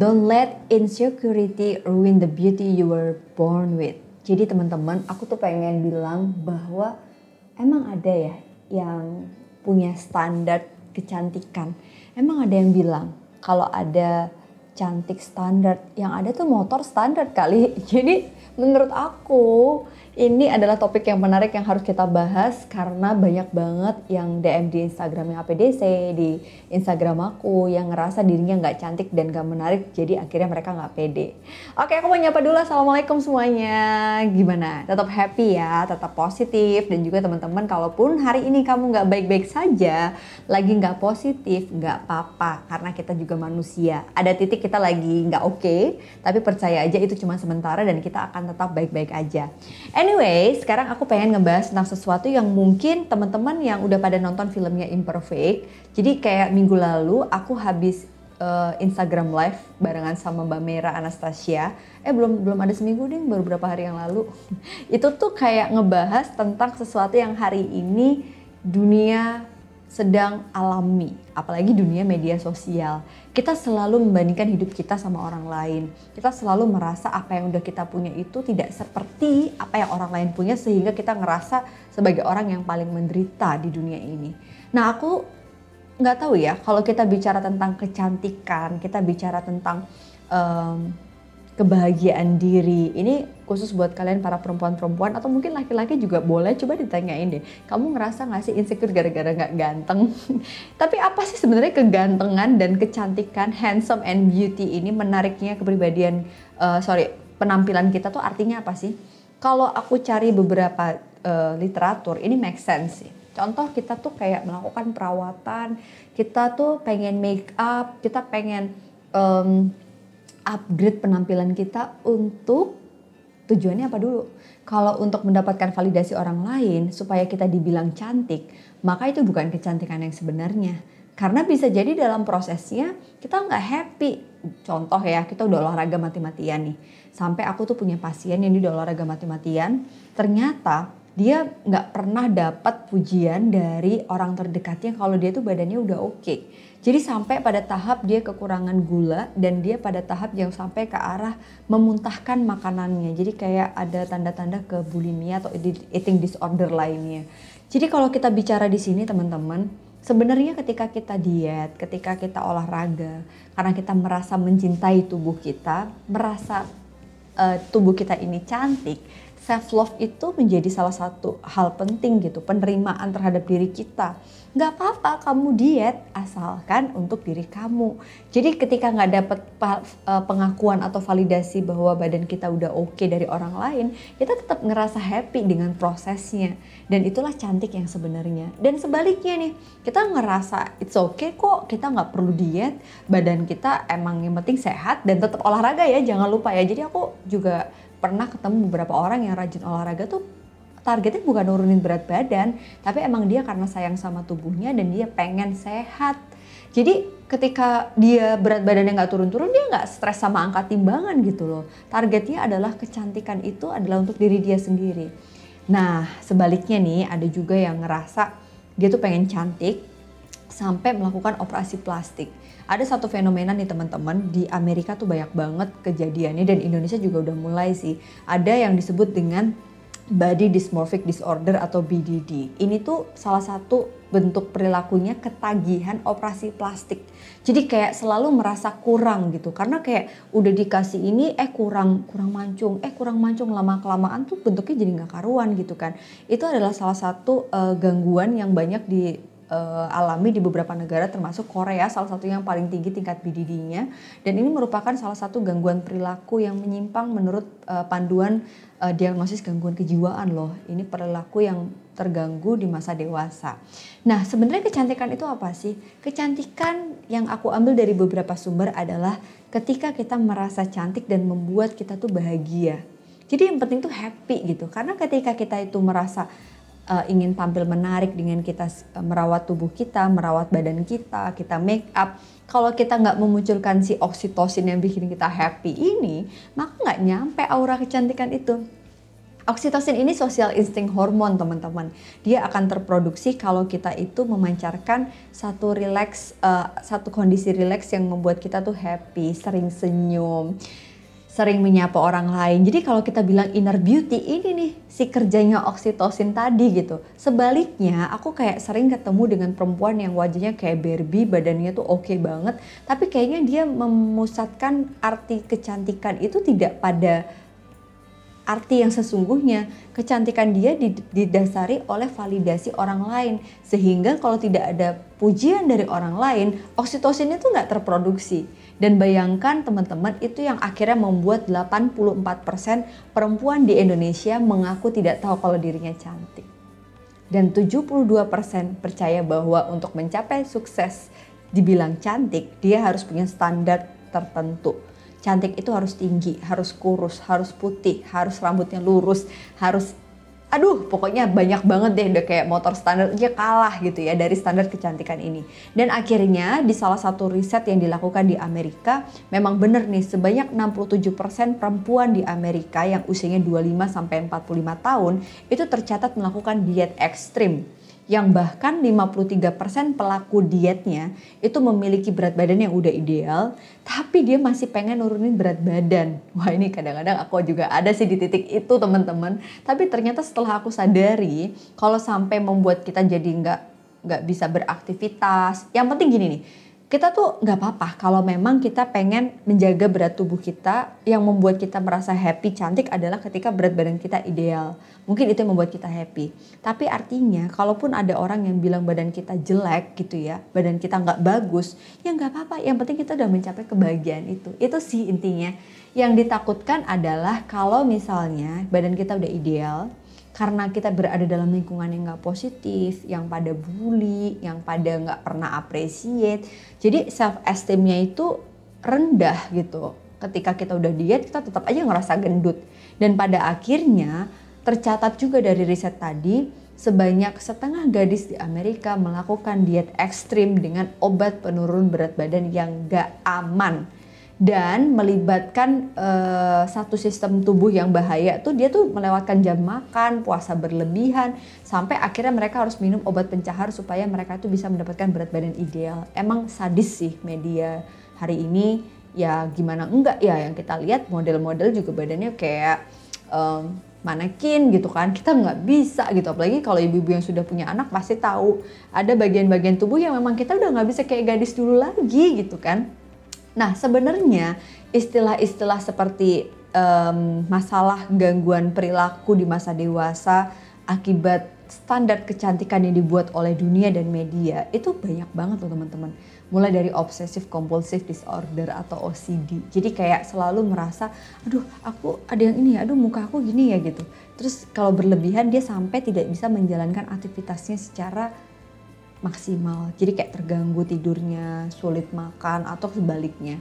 Don't let insecurity ruin the beauty you were born with. Jadi teman-teman, aku tuh pengen bilang bahwa emang ada ya yang punya standar kecantikan. Emang ada yang bilang kalau ada cantik standar, yang ada tuh motor standar kali. Jadi menurut aku ini adalah topik yang menarik yang harus kita bahas karena banyak banget yang DM di Instagramnya APDC, di Instagram aku yang ngerasa dirinya nggak cantik dan gak menarik, jadi akhirnya mereka nggak pede. Oke, aku mau nyapa dulu. Assalamualaikum semuanya. Gimana? Tetap happy ya, tetap positif dan juga teman-teman, kalaupun hari ini kamu nggak baik-baik saja, lagi nggak positif, nggak apa-apa karena kita juga manusia. Ada titik kita lagi nggak oke, okay, tapi percaya aja itu cuma sementara dan kita akan tetap baik-baik aja. Anyway, sekarang aku pengen ngebahas tentang sesuatu yang mungkin teman-teman yang udah pada nonton filmnya Imperfect. Jadi kayak minggu lalu aku habis uh, Instagram live barengan sama Mbak Mera Anastasia. Eh belum belum ada seminggu deh, baru beberapa hari yang lalu. Itu tuh kayak ngebahas tentang sesuatu yang hari ini dunia sedang alami, apalagi dunia media sosial. Kita selalu membandingkan hidup kita sama orang lain. Kita selalu merasa apa yang udah kita punya itu tidak seperti apa yang orang lain punya sehingga kita ngerasa sebagai orang yang paling menderita di dunia ini. Nah, aku nggak tahu ya kalau kita bicara tentang kecantikan, kita bicara tentang um, kebahagiaan diri. Ini khusus buat kalian para perempuan-perempuan atau mungkin laki-laki juga boleh coba ditanyain deh. Kamu ngerasa gak sih insecure gara-gara gak ganteng? Tapi apa sih sebenarnya kegantengan dan kecantikan, handsome and beauty ini menariknya kepribadian, uh, sorry, penampilan kita tuh artinya apa sih? Kalau aku cari beberapa uh, literatur, ini make sense sih. Contoh kita tuh kayak melakukan perawatan, kita tuh pengen make up, kita pengen um, upgrade penampilan kita untuk tujuannya apa dulu? Kalau untuk mendapatkan validasi orang lain supaya kita dibilang cantik, maka itu bukan kecantikan yang sebenarnya. Karena bisa jadi dalam prosesnya kita nggak happy. Contoh ya, kita udah olahraga mati-matian nih. Sampai aku tuh punya pasien yang udah olahraga mati-matian, ternyata dia nggak pernah dapat pujian dari orang terdekatnya kalau dia tuh badannya udah oke. Okay jadi sampai pada tahap dia kekurangan gula dan dia pada tahap yang sampai ke arah memuntahkan makanannya. Jadi kayak ada tanda-tanda ke bulimia atau eating disorder lainnya. Jadi kalau kita bicara di sini teman-teman, sebenarnya ketika kita diet, ketika kita olahraga, karena kita merasa mencintai tubuh kita, merasa uh, tubuh kita ini cantik, self love itu menjadi salah satu hal penting gitu, penerimaan terhadap diri kita nggak apa-apa kamu diet asalkan untuk diri kamu. Jadi ketika nggak dapat eh, pengakuan atau validasi bahwa badan kita udah oke okay dari orang lain, kita tetap ngerasa happy dengan prosesnya. Dan itulah cantik yang sebenarnya. Dan sebaliknya nih, kita ngerasa it's okay kok, kita nggak perlu diet, badan kita emang yang penting sehat dan tetap olahraga ya, jangan lupa ya. Jadi aku juga pernah ketemu beberapa orang yang rajin olahraga tuh targetnya bukan nurunin berat badan, tapi emang dia karena sayang sama tubuhnya dan dia pengen sehat. Jadi ketika dia berat badannya nggak turun-turun, dia nggak stres sama angka timbangan gitu loh. Targetnya adalah kecantikan itu adalah untuk diri dia sendiri. Nah sebaliknya nih ada juga yang ngerasa dia tuh pengen cantik sampai melakukan operasi plastik. Ada satu fenomena nih teman-teman di Amerika tuh banyak banget kejadiannya dan Indonesia juga udah mulai sih. Ada yang disebut dengan body dysmorphic disorder atau BDD. Ini tuh salah satu bentuk perilakunya ketagihan operasi plastik. Jadi kayak selalu merasa kurang gitu karena kayak udah dikasih ini eh kurang kurang mancung, eh kurang mancung lama kelamaan tuh bentuknya jadi nggak karuan gitu kan. Itu adalah salah satu uh, gangguan yang banyak di uh, alami di beberapa negara termasuk Korea salah satu yang paling tinggi tingkat BDD-nya dan ini merupakan salah satu gangguan perilaku yang menyimpang menurut uh, panduan uh, diagnosis gangguan kejiwaan loh. Ini perilaku yang terganggu di masa dewasa. Nah, sebenarnya kecantikan itu apa sih? Kecantikan yang aku ambil dari beberapa sumber adalah ketika kita merasa cantik dan membuat kita tuh bahagia. Jadi yang penting tuh happy gitu. Karena ketika kita itu merasa uh, ingin tampil menarik dengan kita uh, merawat tubuh kita, merawat badan kita, kita make up. Kalau kita nggak memunculkan si oksitosin yang bikin kita happy ini, maka nggak nyampe aura kecantikan itu. Oksitosin ini social instinct hormon teman-teman. Dia akan terproduksi kalau kita itu memancarkan satu relax, uh, satu kondisi relax yang membuat kita tuh happy, sering senyum, sering menyapa orang lain. Jadi kalau kita bilang inner beauty ini nih si kerjanya oksitosin tadi gitu. Sebaliknya aku kayak sering ketemu dengan perempuan yang wajahnya kayak Barbie, badannya tuh oke okay banget, tapi kayaknya dia memusatkan arti kecantikan itu tidak pada arti yang sesungguhnya kecantikan dia didasari oleh validasi orang lain sehingga kalau tidak ada pujian dari orang lain oksitosin itu nggak terproduksi dan bayangkan teman-teman itu yang akhirnya membuat 84% perempuan di Indonesia mengaku tidak tahu kalau dirinya cantik. Dan 72% percaya bahwa untuk mencapai sukses dibilang cantik dia harus punya standar tertentu. Cantik itu harus tinggi, harus kurus, harus putih, harus rambutnya lurus, harus aduh pokoknya banyak banget deh udah kayak motor standar aja kalah gitu ya dari standar kecantikan ini. Dan akhirnya di salah satu riset yang dilakukan di Amerika memang bener nih sebanyak 67% perempuan di Amerika yang usianya 25 sampai 45 tahun itu tercatat melakukan diet ekstrim yang bahkan 53% pelaku dietnya itu memiliki berat badan yang udah ideal, tapi dia masih pengen nurunin berat badan. Wah ini kadang-kadang aku juga ada sih di titik itu teman-teman. Tapi ternyata setelah aku sadari, kalau sampai membuat kita jadi nggak nggak bisa beraktivitas, yang penting gini nih, kita tuh nggak apa-apa kalau memang kita pengen menjaga berat tubuh kita. Yang membuat kita merasa happy cantik adalah ketika berat badan kita ideal. Mungkin itu yang membuat kita happy. Tapi artinya kalaupun ada orang yang bilang badan kita jelek gitu ya badan kita nggak bagus ya nggak apa-apa. Yang penting kita udah mencapai kebahagiaan itu. Itu sih intinya. Yang ditakutkan adalah kalau misalnya badan kita udah ideal karena kita berada dalam lingkungan yang nggak positif, yang pada bully, yang pada nggak pernah appreciate, jadi self esteemnya itu rendah gitu. Ketika kita udah diet, kita tetap aja ngerasa gendut. Dan pada akhirnya tercatat juga dari riset tadi, sebanyak setengah gadis di Amerika melakukan diet ekstrim dengan obat penurun berat badan yang gak aman dan melibatkan uh, satu sistem tubuh yang bahaya tuh dia tuh melewatkan jam makan, puasa berlebihan sampai akhirnya mereka harus minum obat pencahar supaya mereka tuh bisa mendapatkan berat badan ideal. Emang sadis sih media hari ini. Ya gimana enggak? Ya yang kita lihat model-model juga badannya kayak um, manekin gitu kan. Kita nggak bisa gitu. Apalagi kalau ibu-ibu yang sudah punya anak pasti tahu. Ada bagian-bagian tubuh yang memang kita udah nggak bisa kayak gadis dulu lagi gitu kan Nah, sebenarnya istilah-istilah seperti um, masalah gangguan perilaku di masa dewasa akibat standar kecantikan yang dibuat oleh dunia dan media itu banyak banget loh teman-teman. Mulai dari obsessive compulsive disorder atau OCD. Jadi kayak selalu merasa, aduh aku ada yang ini ya, aduh muka aku gini ya gitu. Terus kalau berlebihan dia sampai tidak bisa menjalankan aktivitasnya secara maksimal. Jadi kayak terganggu tidurnya, sulit makan atau sebaliknya.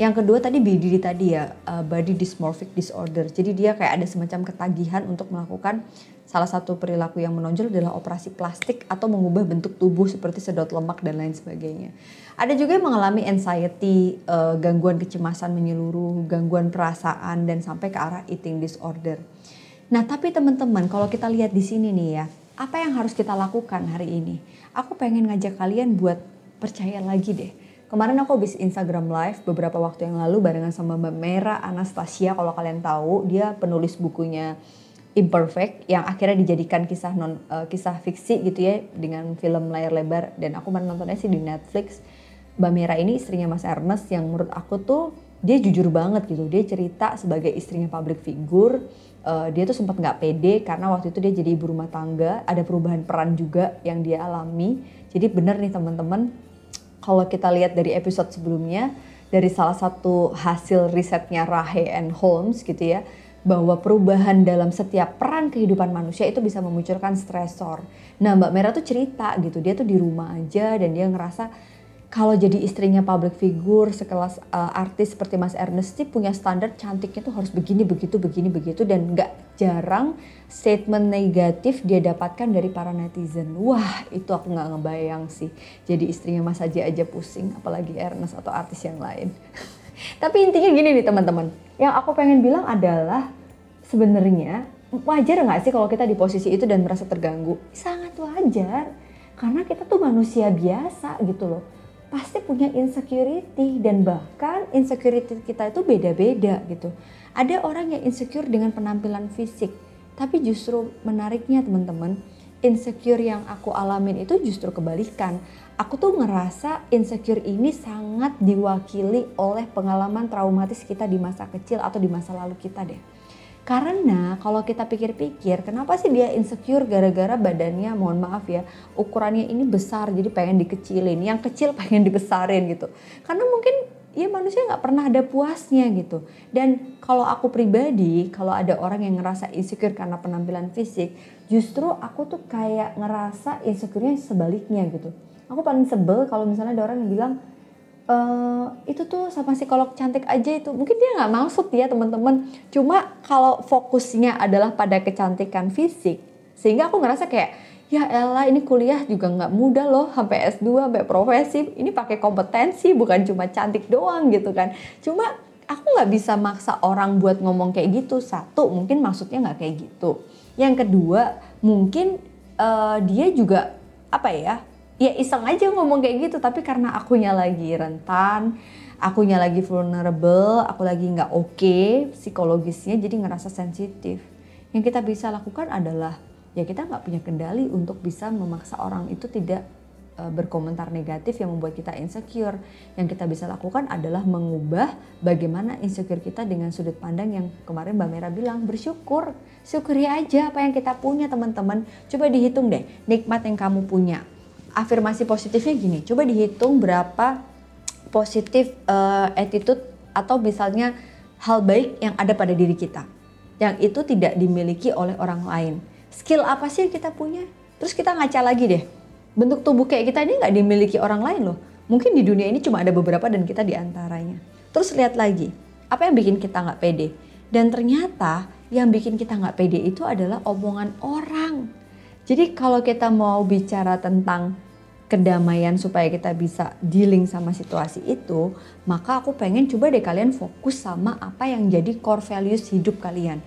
Yang kedua tadi BDD tadi ya, uh, body dysmorphic disorder. Jadi dia kayak ada semacam ketagihan untuk melakukan salah satu perilaku yang menonjol adalah operasi plastik atau mengubah bentuk tubuh seperti sedot lemak dan lain sebagainya. Ada juga yang mengalami anxiety, uh, gangguan kecemasan menyeluruh, gangguan perasaan dan sampai ke arah eating disorder. Nah, tapi teman-teman, kalau kita lihat di sini nih ya, apa yang harus kita lakukan hari ini? Aku pengen ngajak kalian buat percaya lagi deh. Kemarin aku habis Instagram live beberapa waktu yang lalu barengan sama Mbak Mera Anastasia kalau kalian tahu dia penulis bukunya Imperfect yang akhirnya dijadikan kisah non uh, kisah fiksi gitu ya dengan film layar lebar dan aku menontonnya sih di Netflix. Mbak Mera ini istrinya Mas Ernest yang menurut aku tuh dia jujur banget gitu. Dia cerita sebagai istrinya public figure uh, dia tuh sempat nggak pede karena waktu itu dia jadi ibu rumah tangga ada perubahan peran juga yang dia alami jadi bener nih teman-teman kalau kita lihat dari episode sebelumnya dari salah satu hasil risetnya Rahe and Holmes gitu ya bahwa perubahan dalam setiap peran kehidupan manusia itu bisa memunculkan stresor. Nah Mbak Merah tuh cerita gitu, dia tuh di rumah aja dan dia ngerasa kalau jadi istrinya public figure sekelas uh, artis seperti Mas Ernest sih punya standar cantiknya tuh harus begini begitu begini begitu dan nggak jarang statement negatif dia dapatkan dari para netizen. Wah itu aku nggak ngebayang sih jadi istrinya Mas aja aja pusing apalagi Ernest atau artis yang lain. Tapi intinya gini nih teman-teman, yang aku pengen bilang adalah sebenarnya wajar nggak sih kalau kita di posisi itu dan merasa terganggu? Sangat wajar. Karena kita tuh manusia biasa gitu loh. Pasti punya insecurity dan bahkan insecurity kita itu beda-beda gitu. Ada orang yang insecure dengan penampilan fisik. Tapi justru menariknya teman-teman, insecure yang aku alamin itu justru kebalikan. Aku tuh ngerasa insecure ini sangat diwakili oleh pengalaman traumatis kita di masa kecil atau di masa lalu kita deh karena kalau kita pikir-pikir, kenapa sih dia insecure gara-gara badannya, mohon maaf ya, ukurannya ini besar jadi pengen dikecilin, yang kecil pengen dibesarin gitu. Karena mungkin ya manusia nggak pernah ada puasnya gitu. Dan kalau aku pribadi, kalau ada orang yang ngerasa insecure karena penampilan fisik, justru aku tuh kayak ngerasa insecure-nya sebaliknya gitu. Aku paling sebel kalau misalnya ada orang yang bilang, uh, itu tuh sama psikolog cantik aja itu. Mungkin dia nggak maksud ya teman-teman. Cuma kalau fokusnya adalah pada kecantikan fisik sehingga aku ngerasa kayak ya Ella ini kuliah juga nggak mudah loh sampai S2 sampai profesi ini pakai kompetensi bukan cuma cantik doang gitu kan. Cuma aku nggak bisa maksa orang buat ngomong kayak gitu. Satu mungkin maksudnya nggak kayak gitu. Yang kedua mungkin uh, dia juga apa ya ya iseng aja ngomong kayak gitu tapi karena akunya lagi rentan akunya lagi vulnerable aku lagi nggak oke okay, psikologisnya jadi ngerasa sensitif. Yang kita bisa lakukan adalah ya kita nggak punya kendali untuk bisa memaksa orang itu tidak uh, berkomentar negatif yang membuat kita insecure. Yang kita bisa lakukan adalah mengubah bagaimana insecure kita dengan sudut pandang yang kemarin Mbak Mera bilang bersyukur syukuri aja apa yang kita punya teman-teman. Coba dihitung deh nikmat yang kamu punya afirmasi positifnya gini, coba dihitung berapa positif uh, attitude atau misalnya hal baik yang ada pada diri kita. Yang itu tidak dimiliki oleh orang lain. Skill apa sih yang kita punya? Terus kita ngaca lagi deh. Bentuk tubuh kayak kita ini nggak dimiliki orang lain loh. Mungkin di dunia ini cuma ada beberapa dan kita di antaranya. Terus lihat lagi, apa yang bikin kita nggak pede? Dan ternyata yang bikin kita nggak pede itu adalah omongan orang jadi kalau kita mau bicara tentang kedamaian supaya kita bisa dealing sama situasi itu, maka aku pengen coba deh kalian fokus sama apa yang jadi core values hidup kalian.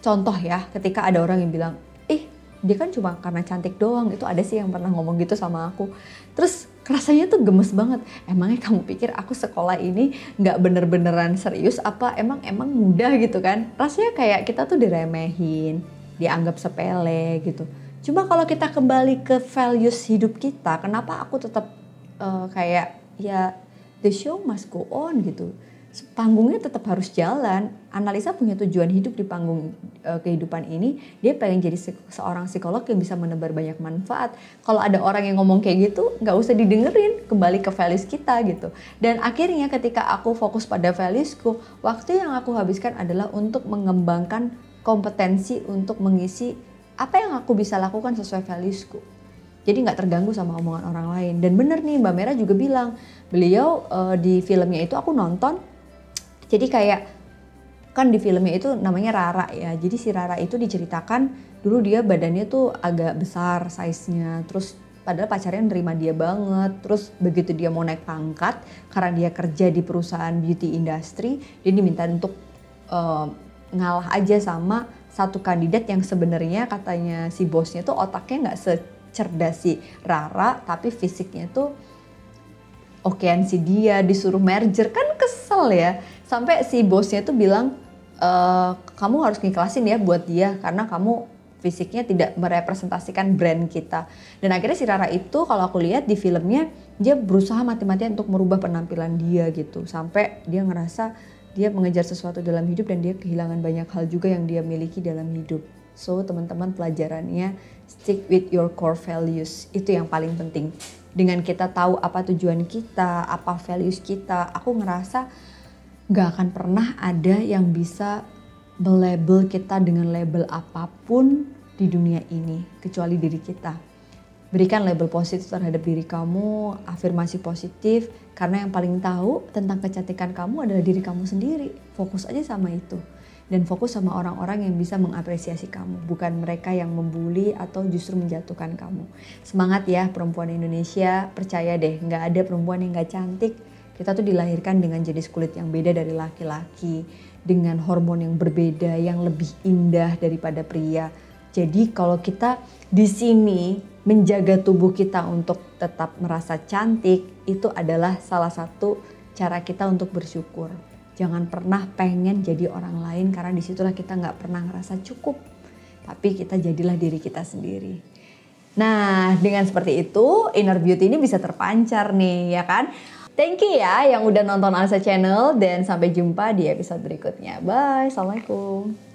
Contoh ya, ketika ada orang yang bilang, ih dia kan cuma karena cantik doang, itu ada sih yang pernah ngomong gitu sama aku. Terus rasanya tuh gemes banget. Emangnya kamu pikir aku sekolah ini nggak bener-beneran serius apa emang emang mudah gitu kan? Rasanya kayak kita tuh diremehin dianggap sepele gitu. Cuma kalau kita kembali ke values hidup kita, kenapa aku tetap uh, kayak ya the show must go on gitu. Panggungnya tetap harus jalan. Analisa punya tujuan hidup di panggung uh, kehidupan ini. Dia pengen jadi se seorang psikolog yang bisa menebar banyak manfaat. Kalau ada orang yang ngomong kayak gitu, nggak usah didengerin. Kembali ke values kita gitu. Dan akhirnya ketika aku fokus pada valuesku, waktu yang aku habiskan adalah untuk mengembangkan kompetensi untuk mengisi apa yang aku bisa lakukan sesuai valuesku. Jadi nggak terganggu sama omongan orang lain. Dan bener nih Mbak Mera juga bilang, beliau uh, di filmnya itu aku nonton, jadi kayak kan di filmnya itu namanya Rara ya. Jadi si Rara itu diceritakan dulu dia badannya tuh agak besar size-nya, terus padahal pacarnya nerima dia banget. Terus begitu dia mau naik pangkat karena dia kerja di perusahaan beauty industry, dia diminta untuk uh, ngalah aja sama satu kandidat yang sebenarnya katanya si bosnya tuh otaknya nggak secerdas si Rara tapi fisiknya tuh okean si dia disuruh merger. Kan kesel ya. Sampai si bosnya tuh bilang e, kamu harus ngiklasin ya buat dia karena kamu fisiknya tidak merepresentasikan brand kita. Dan akhirnya si Rara itu kalau aku lihat di filmnya dia berusaha mati-matian untuk merubah penampilan dia gitu. Sampai dia ngerasa dia mengejar sesuatu dalam hidup dan dia kehilangan banyak hal juga yang dia miliki dalam hidup. So teman-teman pelajarannya stick with your core values itu yang paling penting. Dengan kita tahu apa tujuan kita, apa values kita, aku ngerasa gak akan pernah ada yang bisa melabel kita dengan label apa pun di dunia ini kecuali diri kita berikan label positif terhadap diri kamu, afirmasi positif, karena yang paling tahu tentang kecantikan kamu adalah diri kamu sendiri. Fokus aja sama itu. Dan fokus sama orang-orang yang bisa mengapresiasi kamu, bukan mereka yang membuli atau justru menjatuhkan kamu. Semangat ya perempuan Indonesia, percaya deh, nggak ada perempuan yang nggak cantik. Kita tuh dilahirkan dengan jenis kulit yang beda dari laki-laki. dengan hormon yang berbeda yang lebih indah daripada pria. Jadi kalau kita di sini menjaga tubuh kita untuk tetap merasa cantik itu adalah salah satu cara kita untuk bersyukur. Jangan pernah pengen jadi orang lain karena di situlah kita nggak pernah ngerasa cukup. Tapi kita jadilah diri kita sendiri. Nah dengan seperti itu inner beauty ini bisa terpancar nih ya kan. Thank you ya yang udah nonton Alisa Channel dan sampai jumpa di episode berikutnya. Bye, Assalamualaikum.